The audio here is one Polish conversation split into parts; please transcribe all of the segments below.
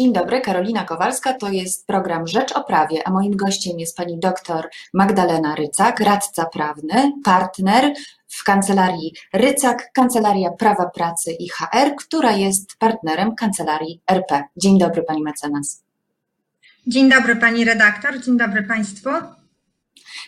Dzień dobry, Karolina Kowalska. To jest program Rzecz o Prawie, a moim gościem jest pani doktor Magdalena Rycak, radca prawny, partner w kancelarii Rycak, Kancelaria Prawa Pracy i HR, która jest partnerem kancelarii RP. Dzień dobry, pani mecenas. Dzień dobry, pani redaktor, dzień dobry państwu.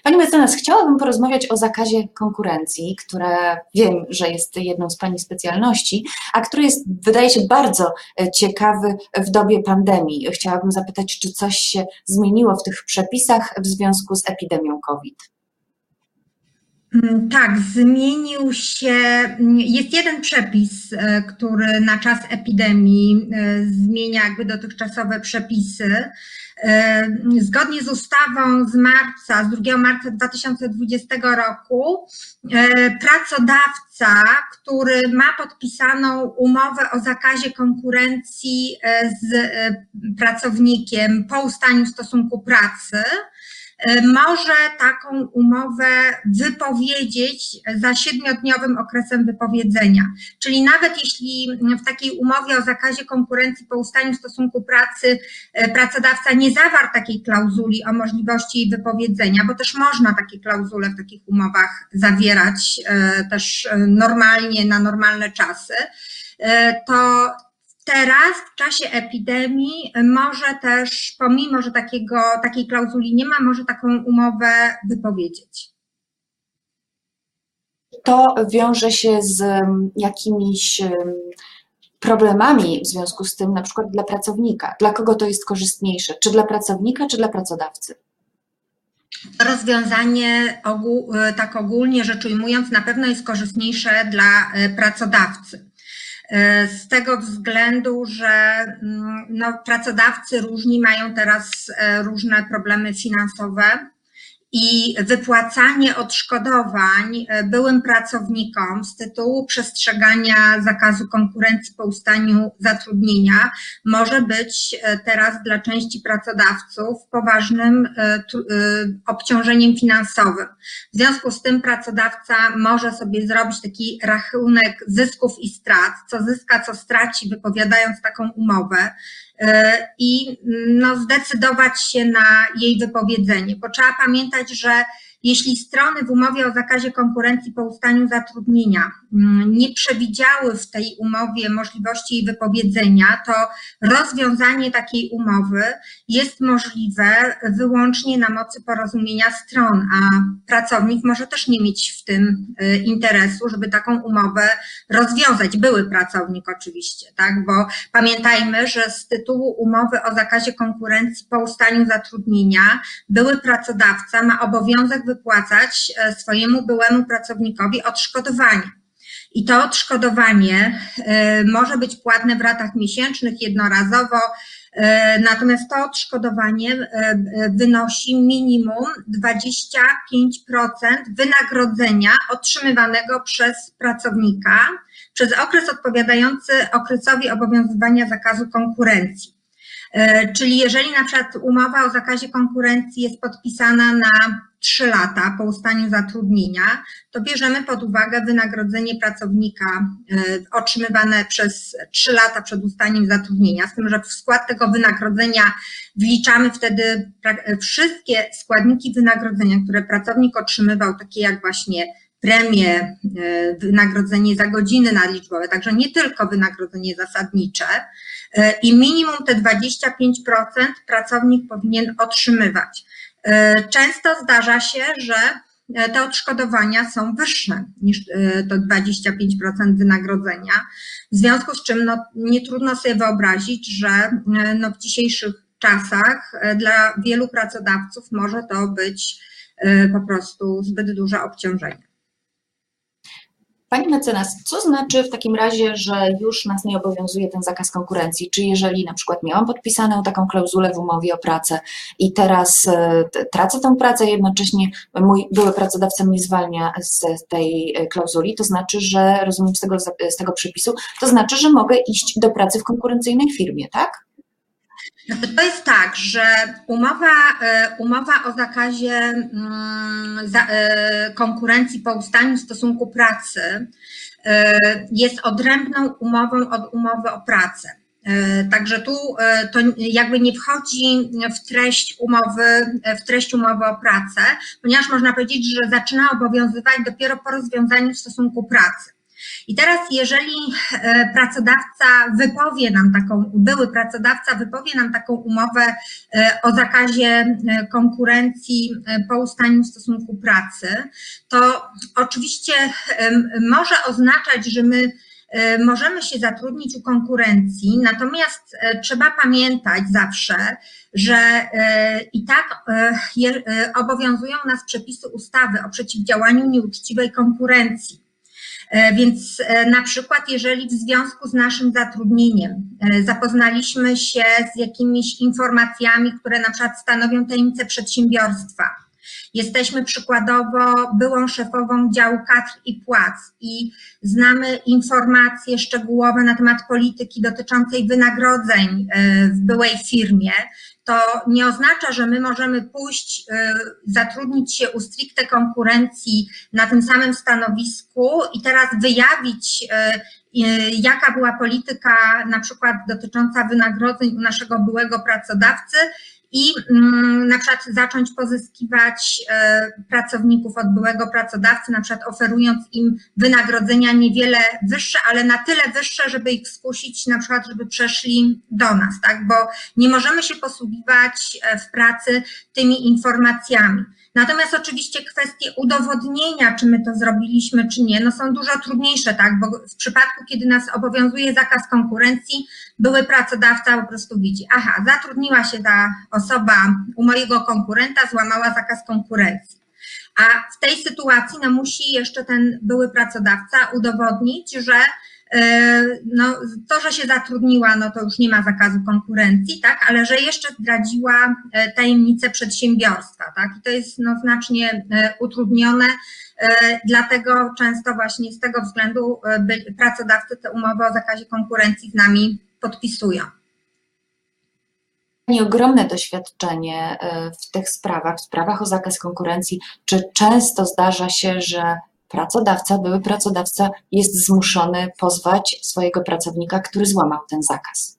Pani mecenas, chciałabym porozmawiać o zakazie konkurencji, która wiem, że jest jedną z Pani specjalności, a który jest, wydaje się, bardzo e, ciekawy w dobie pandemii. Chciałabym zapytać, czy coś się zmieniło w tych przepisach w związku z epidemią COVID? Mm, tak, zmienił się. Jest jeden przepis, e, który na czas epidemii e, zmienia jakby dotychczasowe przepisy. E, zgodnie z ustawą z marca, z 2 marca 2020 roku, pracodawca, który ma podpisaną umowę o zakazie konkurencji z pracownikiem po ustaniu stosunku pracy, może taką umowę wypowiedzieć za siedmiodniowym okresem wypowiedzenia. Czyli nawet jeśli w takiej umowie o zakazie konkurencji po ustaniu stosunku pracy e, pracodawca nie zawarł takiej klauzuli o możliwości jej wypowiedzenia, bo też można takie klauzule w takich umowach zawierać e, też normalnie na normalne czasy, to Teraz w czasie epidemii może też, pomimo że takiego, takiej klauzuli nie ma, może taką umowę wypowiedzieć. To wiąże się z mm, jakimiś mm, problemami w związku z tym, na przykład dla pracownika. Dla kogo to jest korzystniejsze? Czy dla pracownika, czy dla pracodawcy? Rozwiązanie tak ogólnie rzecz ujmując, na pewno jest korzystniejsze dla e, pracodawcy z tego względu, że mm, no, pracodawcy różni mają teraz e, różne problemy finansowe i wypłacanie odszkodowań e, byłym pracownikom z tytułu przestrzegania zakazu konkurencji po ustaniu zatrudnienia może być e, teraz dla części pracodawców poważnym e, obciążeniem finansowym. W związku z tym pracodawca może sobie zrobić taki rachunek zysków i strat, co zyska, co straci, wypowiadając taką umowę i no, zdecydować się na jej wypowiedzenie, bo trzeba pamiętać, że jeśli strony w umowie o zakazie konkurencji po ustaniu zatrudnienia mm, nie przewidziały w tej umowie możliwości jej wypowiedzenia, to rozwiązanie takiej umowy jest możliwe wyłącznie na mocy porozumienia stron, a pracownik może też nie mieć w tym y, interesu, żeby taką umowę rozwiązać. Były pracownik oczywiście, tak? Bo pamiętajmy, że z tytułu umowy o zakazie konkurencji po ustaniu zatrudnienia były pracodawca ma obowiązek wypłacać e, swojemu byłemu pracownikowi odszkodowanie. I to odszkodowanie e, może być płatne w ratach miesięcznych, jednorazowo, e, natomiast to odszkodowanie wynosi minimum 25% wynagrodzenia otrzymywanego przez pracownika przez okres odpowiadający okresowi obowiązywania zakazu konkurencji. Czyli jeżeli na przykład umowa o zakazie konkurencji jest podpisana na 3 lata po ustaniu zatrudnienia, to bierzemy pod uwagę wynagrodzenie pracownika e, otrzymywane przez 3 lata przed ustaniem zatrudnienia, z tym, że w skład tego wynagrodzenia wliczamy wtedy wszystkie składniki wynagrodzenia, które pracownik otrzymywał, takie jak właśnie premie, e, wynagrodzenie za godziny nadliczbowe, także nie tylko wynagrodzenie zasadnicze e, i minimum te 25% pracownik powinien otrzymywać. E, często zdarza się, że e, te odszkodowania są wyższe niż e, to 25% wynagrodzenia, w związku z czym no, nie trudno sobie wyobrazić, że no, w dzisiejszych czasach dla wielu pracodawców może to być po prostu zbyt duże obciążenie. Pani mecenas, co znaczy w takim razie, że już nas nie obowiązuje ten zakaz konkurencji? Czy jeżeli na przykład miałam podpisaną taką klauzulę w umowie o pracę i teraz e, tracę tę pracę, jednocześnie mój były pracodawca mnie zwalnia z tej e, klauzuli, to znaczy, że rozumiem z tego, z tego przepisu, to znaczy, że mogę iść do pracy w konkurencyjnej firmie, tak? To jest tak, że umowa, e, umowa o zakazie mm, e, konkurencji po ustaniu stosunku pracy e, jest odrębną umową od umowy o pracę. Także tu to jakby nie wchodzi w treść umowy, w treść umowy o pracę, ponieważ można powiedzieć, że zaczyna obowiązywać dopiero po rozwiązaniu stosunku pracy. I teraz, jeżeli e, pracodawca wypowie nam taką, były pracodawca wypowie nam taką umowę e, o zakazie e, konkurencji po ustaniu stosunku pracy, to oczywiście może oznaczać, że my możemy się zatrudnić u konkurencji, natomiast trzeba pamiętać zawsze, że i tak obowiązują nas przepisy ustawy o przeciwdziałaniu nieuczciwej konkurencji. E, więc e, na przykład, jeżeli w związku z naszym zatrudnieniem e, zapoznaliśmy się z jakimiś informacjami, które na przykład stanowią tajemnicę przedsiębiorstwa, Jesteśmy przykładowo byłą szefową działu kadr i płac i znamy informacje szczegółowe na temat polityki dotyczącej wynagrodzeń w byłej firmie, to nie oznacza, że my możemy pójść, y, zatrudnić się u stricte konkurencji na tym samym stanowisku i teraz wyjawić, y, y, jaka była polityka na przykład dotycząca wynagrodzeń u naszego byłego pracodawcy i mm, na przykład zacząć pozyskiwać e, pracowników od byłego pracodawcy, na przykład oferując im wynagrodzenia niewiele wyższe, ale na tyle wyższe, żeby ich skusić, na przykład, żeby przeszli do nas, tak? Bo nie możemy się posługiwać e, w pracy tymi informacjami. Natomiast oczywiście kwestie udowodnienia, czy my to zrobiliśmy, czy nie, no są dużo trudniejsze, tak? Bo w przypadku, kiedy nas obowiązuje zakaz konkurencji, były pracodawca po prostu widzi, aha, zatrudniła się ta osoba u mojego konkurenta, złamała zakaz konkurencji. A w tej sytuacji no, musi jeszcze ten były pracodawca udowodnić, że no, to, że się zatrudniła, no to już nie ma zakazu konkurencji, tak, ale że jeszcze zdradziła e, tajemnicę przedsiębiorstwa, tak, i to jest no, znacznie e, utrudnione, dlatego często właśnie z tego względu pracodawcy te umowy o zakazie konkurencji z nami podpisują. Pani ogromne doświadczenie e, w tych sprawach, w sprawach o zakaz konkurencji. Czy często zdarza się, że pracodawca, były pracodawca jest zmuszony pozwać swojego pracownika, który złamał ten zakaz?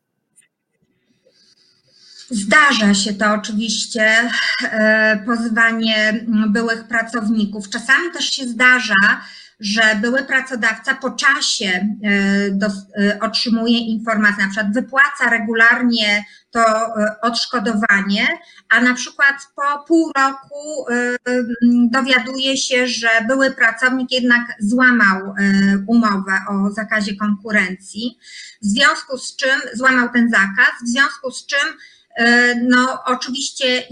Zdarza się to oczywiście, e, pozywanie byłych pracowników. Czasami też się zdarza, że były pracodawca po czasie e, e, otrzymuje informacje, na przykład wypłaca regularnie to e, odszkodowanie, a na przykład po pół roku dowiaduje się, że były pracownik jednak złamał umowę o zakazie konkurencji, w związku z czym złamał ten zakaz, w związku z czym no, oczywiście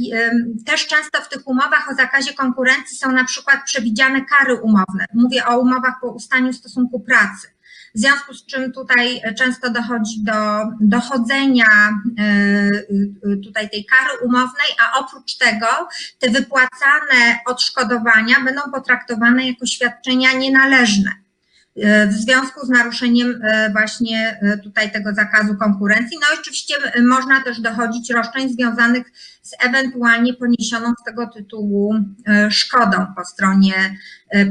też często w tych umowach o zakazie konkurencji są na przykład przewidziane kary umowne. Mówię o umowach po ustaniu stosunku pracy. W związku z czym tutaj często dochodzi do dochodzenia e, e, tutaj tej kary umownej, a oprócz tego te wypłacane odszkodowania będą potraktowane jako świadczenia nienależne. E, w związku z naruszeniem e, właśnie e, tutaj tego zakazu konkurencji. No i oczywiście można też dochodzić roszczeń związanych z ewentualnie poniesioną z tego tytułu szkodą po stronie,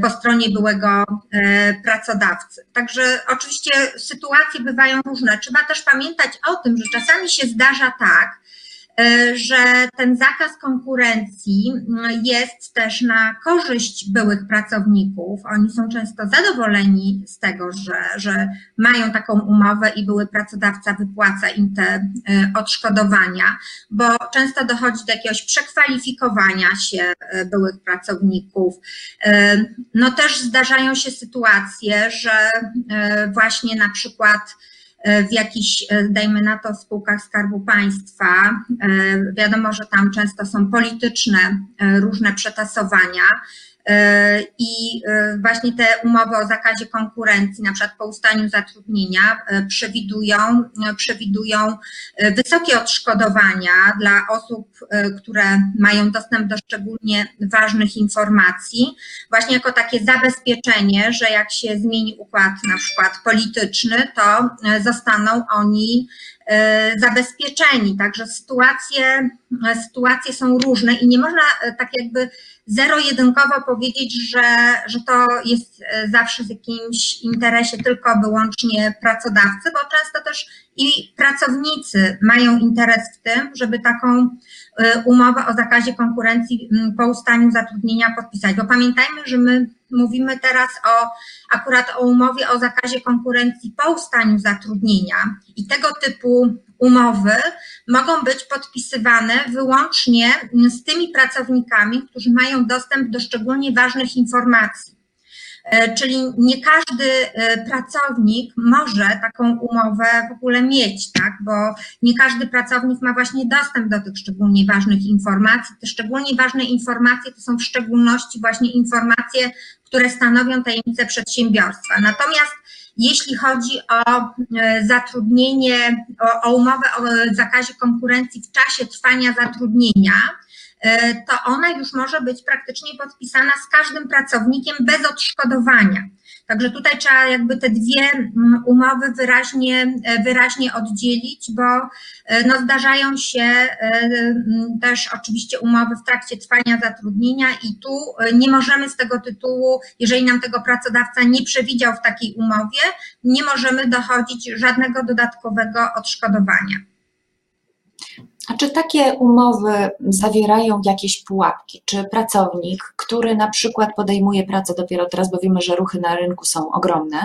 po stronie byłego pracodawcy. Także oczywiście sytuacje bywają różne. Trzeba też pamiętać o tym, że czasami się zdarza tak, że ten zakaz konkurencji jest też na korzyść byłych pracowników. Oni są często zadowoleni z tego, że, że mają taką umowę i były pracodawca wypłaca im te e, odszkodowania, bo często dochodzi do jakiegoś przekwalifikowania się e, byłych pracowników. No też zdarzają się sytuacje, że właśnie na przykład E, w jakichś, e, dajmy na to, spółkach Skarbu Państwa. E, wiadomo, że tam często są polityczne różne przetasowania. I właśnie te umowy o zakazie konkurencji, na przykład po ustaniu zatrudnienia, przewidują, przewidują wysokie odszkodowania dla osób, które mają dostęp do szczególnie ważnych informacji, właśnie jako takie zabezpieczenie, że jak się zmieni układ na przykład polityczny, to zostaną oni zabezpieczeni. Także sytuacje, sytuacje są różne i nie można tak jakby zero-jedynkowo powiedzieć, że, że to jest zawsze w jakimś interesie tylko wyłącznie pracodawcy, bo często też i pracownicy mają interes w tym, żeby taką umowę o zakazie konkurencji po ustaniu zatrudnienia podpisać. Bo pamiętajmy, że my mówimy teraz o akurat o umowie o zakazie konkurencji po ustaniu zatrudnienia i tego typu umowy mogą być podpisywane wyłącznie z tymi pracownikami, którzy mają dostęp do szczególnie ważnych informacji. E, czyli nie każdy e, pracownik może taką umowę w ogóle mieć, tak? Bo nie każdy pracownik ma właśnie dostęp do tych szczególnie ważnych informacji. Te szczególnie ważne informacje to są w szczególności właśnie informacje, które stanowią tajemnicę przedsiębiorstwa. Natomiast jeśli chodzi o e, zatrudnienie, o, o umowę o zakazie konkurencji w czasie trwania zatrudnienia, to ona już może być praktycznie podpisana z każdym pracownikiem bez odszkodowania. Także tutaj trzeba jakby te dwie umowy wyraźnie, e, wyraźnie oddzielić, bo e, no zdarzają się też oczywiście umowy w trakcie trwania zatrudnienia i tu nie możemy z tego tytułu, jeżeli nam tego pracodawca nie przewidział w takiej umowie, nie możemy dochodzić żadnego dodatkowego odszkodowania. A czy takie umowy zawierają jakieś pułapki? Czy pracownik, który na przykład podejmuje pracę dopiero teraz, bo wiemy, że ruchy na rynku są ogromne,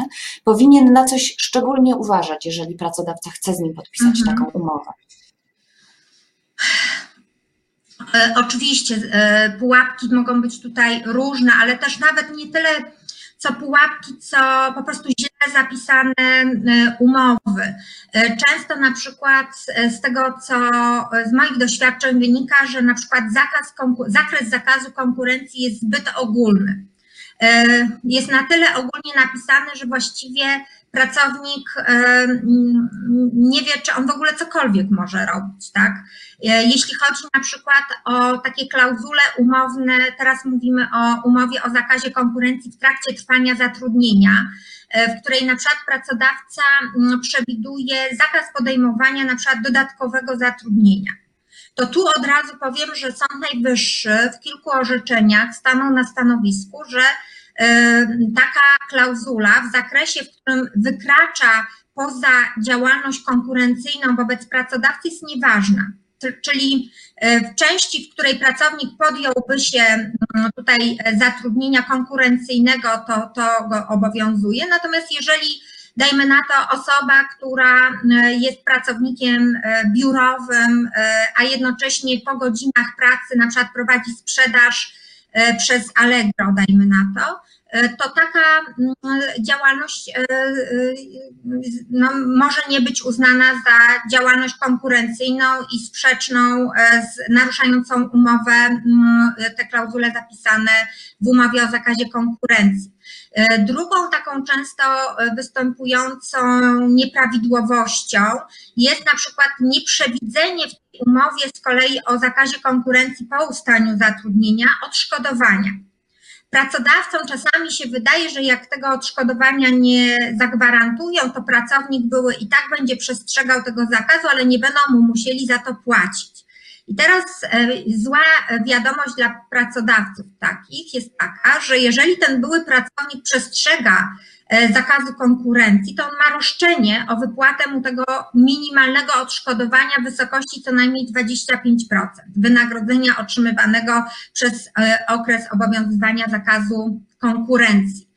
powinien na coś szczególnie uważać, jeżeli pracodawca chce z nim podpisać mhm. taką umowę? E, oczywiście e, pułapki mogą być tutaj różne, ale też nawet nie tyle co pułapki, co po prostu źle zapisane e, umowy. E, często na przykład e, z tego, co z moich doświadczeń wynika, że na przykład zakaz, zakres zakazu konkurencji jest zbyt ogólny. Jest na tyle ogólnie napisany, że właściwie pracownik nie wie, czy on w ogóle cokolwiek może robić, tak? Jeśli chodzi na przykład o takie klauzule umowne, teraz mówimy o umowie o zakazie konkurencji w trakcie trwania zatrudnienia, w której na przykład pracodawca przewiduje zakaz podejmowania na przykład dodatkowego zatrudnienia. To tu od razu powiem, że Sąd Najwyższy w kilku orzeczeniach stanął na stanowisku, że taka klauzula w zakresie, w którym wykracza poza działalność konkurencyjną wobec pracodawcy jest nieważna. Czyli e, w części, w której pracownik podjąłby się mm, tutaj zatrudnienia konkurencyjnego, to, to go obowiązuje. Natomiast jeżeli dajmy na to osoba, która e, jest pracownikiem e, biurowym, a jednocześnie po godzinach pracy na przykład prowadzi sprzedaż przez Allegro, dajmy na to, E, to taka mm, działalność e, e, no, może nie być uznana za działalność konkurencyjną i sprzeczną z naruszającą umowę, mm, te klauzule zapisane w umowie o zakazie konkurencji. Drugą taką często występującą nieprawidłowością jest na przykład nieprzewidzenie w tej umowie z kolei o zakazie konkurencji po ustaniu zatrudnienia odszkodowania. Pracodawcom czasami się wydaje, że jak tego odszkodowania nie zagwarantują, to pracownik były i tak będzie przestrzegał tego zakazu, ale nie będą mu musieli za to płacić. I teraz e, zła wiadomość dla pracodawców takich jest taka, że jeżeli ten były pracownik przestrzega E, zakazu konkurencji, to on ma roszczenie o wypłatę mu tego minimalnego odszkodowania w wysokości co najmniej 25% wynagrodzenia otrzymywanego przez e, okres obowiązywania zakazu konkurencji.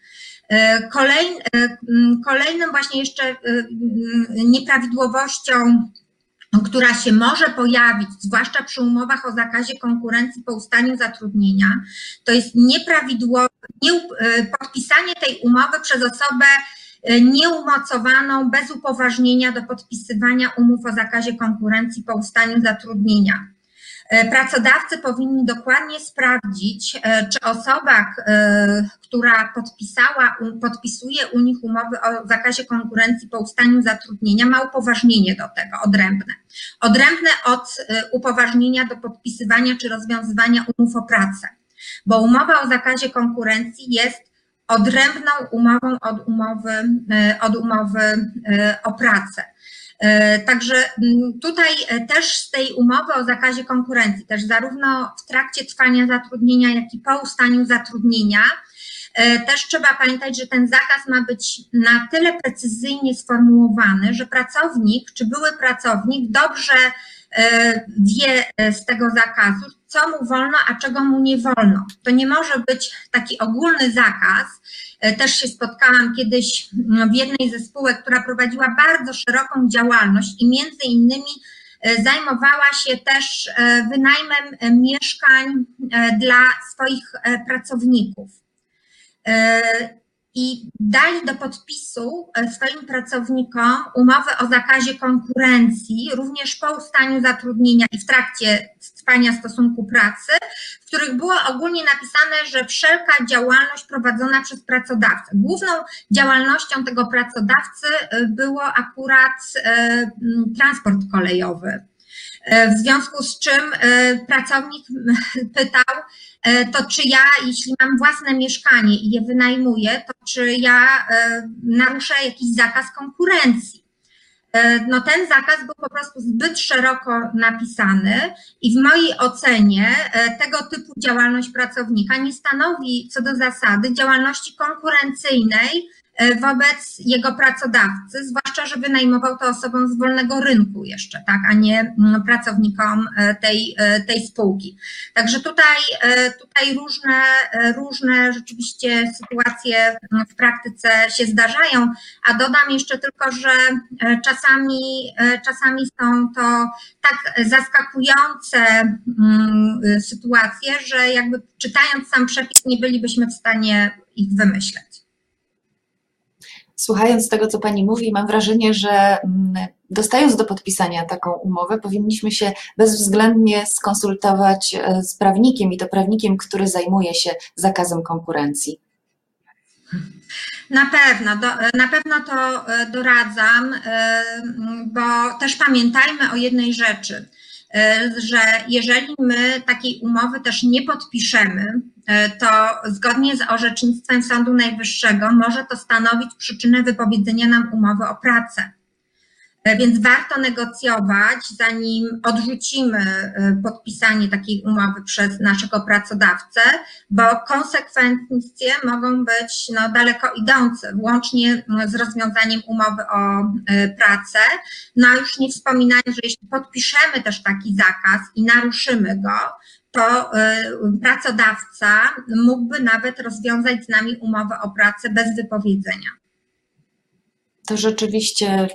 E, Kolejny, kolejnym właśnie jeszcze nieprawidłowością która się może pojawić, zwłaszcza przy umowach o zakazie konkurencji po ustaniu zatrudnienia, to jest nieprawidłowe nie, e, podpisanie tej umowy przez osobę e, nieumocowaną bez upoważnienia do podpisywania umów o zakazie konkurencji po ustaniu zatrudnienia. E, pracodawcy powinni dokładnie sprawdzić, e, czy osoba, e, która podpisała, podpisuje u nich umowy o zakazie konkurencji po ustaniu zatrudnienia, ma upoważnienie do tego, odrębne. Odrębne od upoważnienia do podpisywania czy rozwiązywania umów o pracę, bo umowa o zakazie konkurencji jest odrębną umową od umowy, od umowy o pracę. Także mm, tutaj też z tej umowy o zakazie konkurencji, też zarówno w trakcie trwania zatrudnienia, jak i po ustaniu zatrudnienia, też trzeba pamiętać, że ten zakaz ma być na tyle precyzyjnie sformułowany, że pracownik czy były pracownik dobrze E, wie e, z tego zakazu, co mu wolno, a czego mu nie wolno. To nie może być taki ogólny zakaz. E, też się spotkałam kiedyś w jednej ze spółek, która prowadziła bardzo szeroką działalność i między innymi zajmowała się też wynajmem mieszkań dla swoich pracowników i dali do podpisu e, swoim pracownikom umowę o zakazie konkurencji, również po ustaniu zatrudnienia i w trakcie trwania stosunku pracy, w których było ogólnie napisane, że wszelka działalność prowadzona przez pracodawcę. Główną działalnością tego pracodawcy e, było akurat e, transport kolejowy. W związku z czym pracownik pytał, E, to czy ja, jeśli mam własne mieszkanie i je wynajmuję, to czy ja e, naruszę jakiś zakaz konkurencji? E, no ten zakaz był po prostu zbyt szeroko napisany i w mojej ocenie tego typu działalność pracownika nie stanowi co do zasady działalności konkurencyjnej E, wobec jego pracodawcy, zwłaszcza, że wynajmował to osobom z wolnego rynku jeszcze, tak, a nie mm, pracownikom e, tej, e, tej spółki. Także tutaj, tutaj różne, różne rzeczywiście sytuacje w praktyce się zdarzają, a dodam jeszcze tylko, że czasami, czasami są to tak zaskakujące mm, sytuacje, że jakby czytając sam przepis nie bylibyśmy w stanie ich wymyśleć słuchając tego, co Pani mówi, mam wrażenie, że mm, dostając do podpisania taką umowę, powinniśmy się bezwzględnie skonsultować e, z prawnikiem i to prawnikiem, który zajmuje się zakazem konkurencji. Na pewno, do, na pewno to e, doradzam, e, bo też pamiętajmy o jednej rzeczy. E, że jeżeli my takiej umowy też nie podpiszemy, e, to zgodnie z orzecznictwem Sądu Najwyższego może to stanowić przyczynę wypowiedzenia nam umowy o pracę. E, więc warto negocjować, zanim odrzucimy e, podpisanie takiej umowy przez naszego pracodawcę, bo konsekwencje mogą być no, daleko idące, łącznie z rozwiązaniem umowy o e, pracę. No a już nie wspominając, że jeśli podpiszemy też taki zakaz i naruszymy go, to pracodawca mógłby nawet rozwiązać z nami umowę o pracę bez wypowiedzenia. To rzeczywiście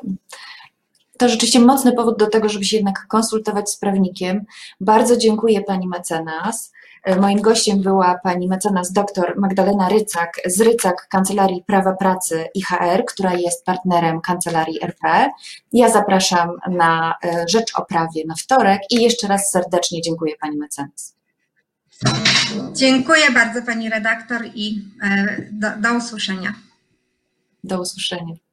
to rzeczywiście mocny powód do tego, żeby się jednak konsultować z prawnikiem. Bardzo dziękuję Pani mecenas. E, moim gościem była pani mecenas dr Magdalena Rycak z Rycak Kancelarii Prawa Pracy IHR, która jest partnerem Kancelarii RP. Ja zapraszam na e, Rzecz o Prawie na wtorek i jeszcze raz serdecznie dziękuję Pani mecenas. Dziękuję bardzo Pani redaktor i e, do, do usłyszenia. Do usłyszenia.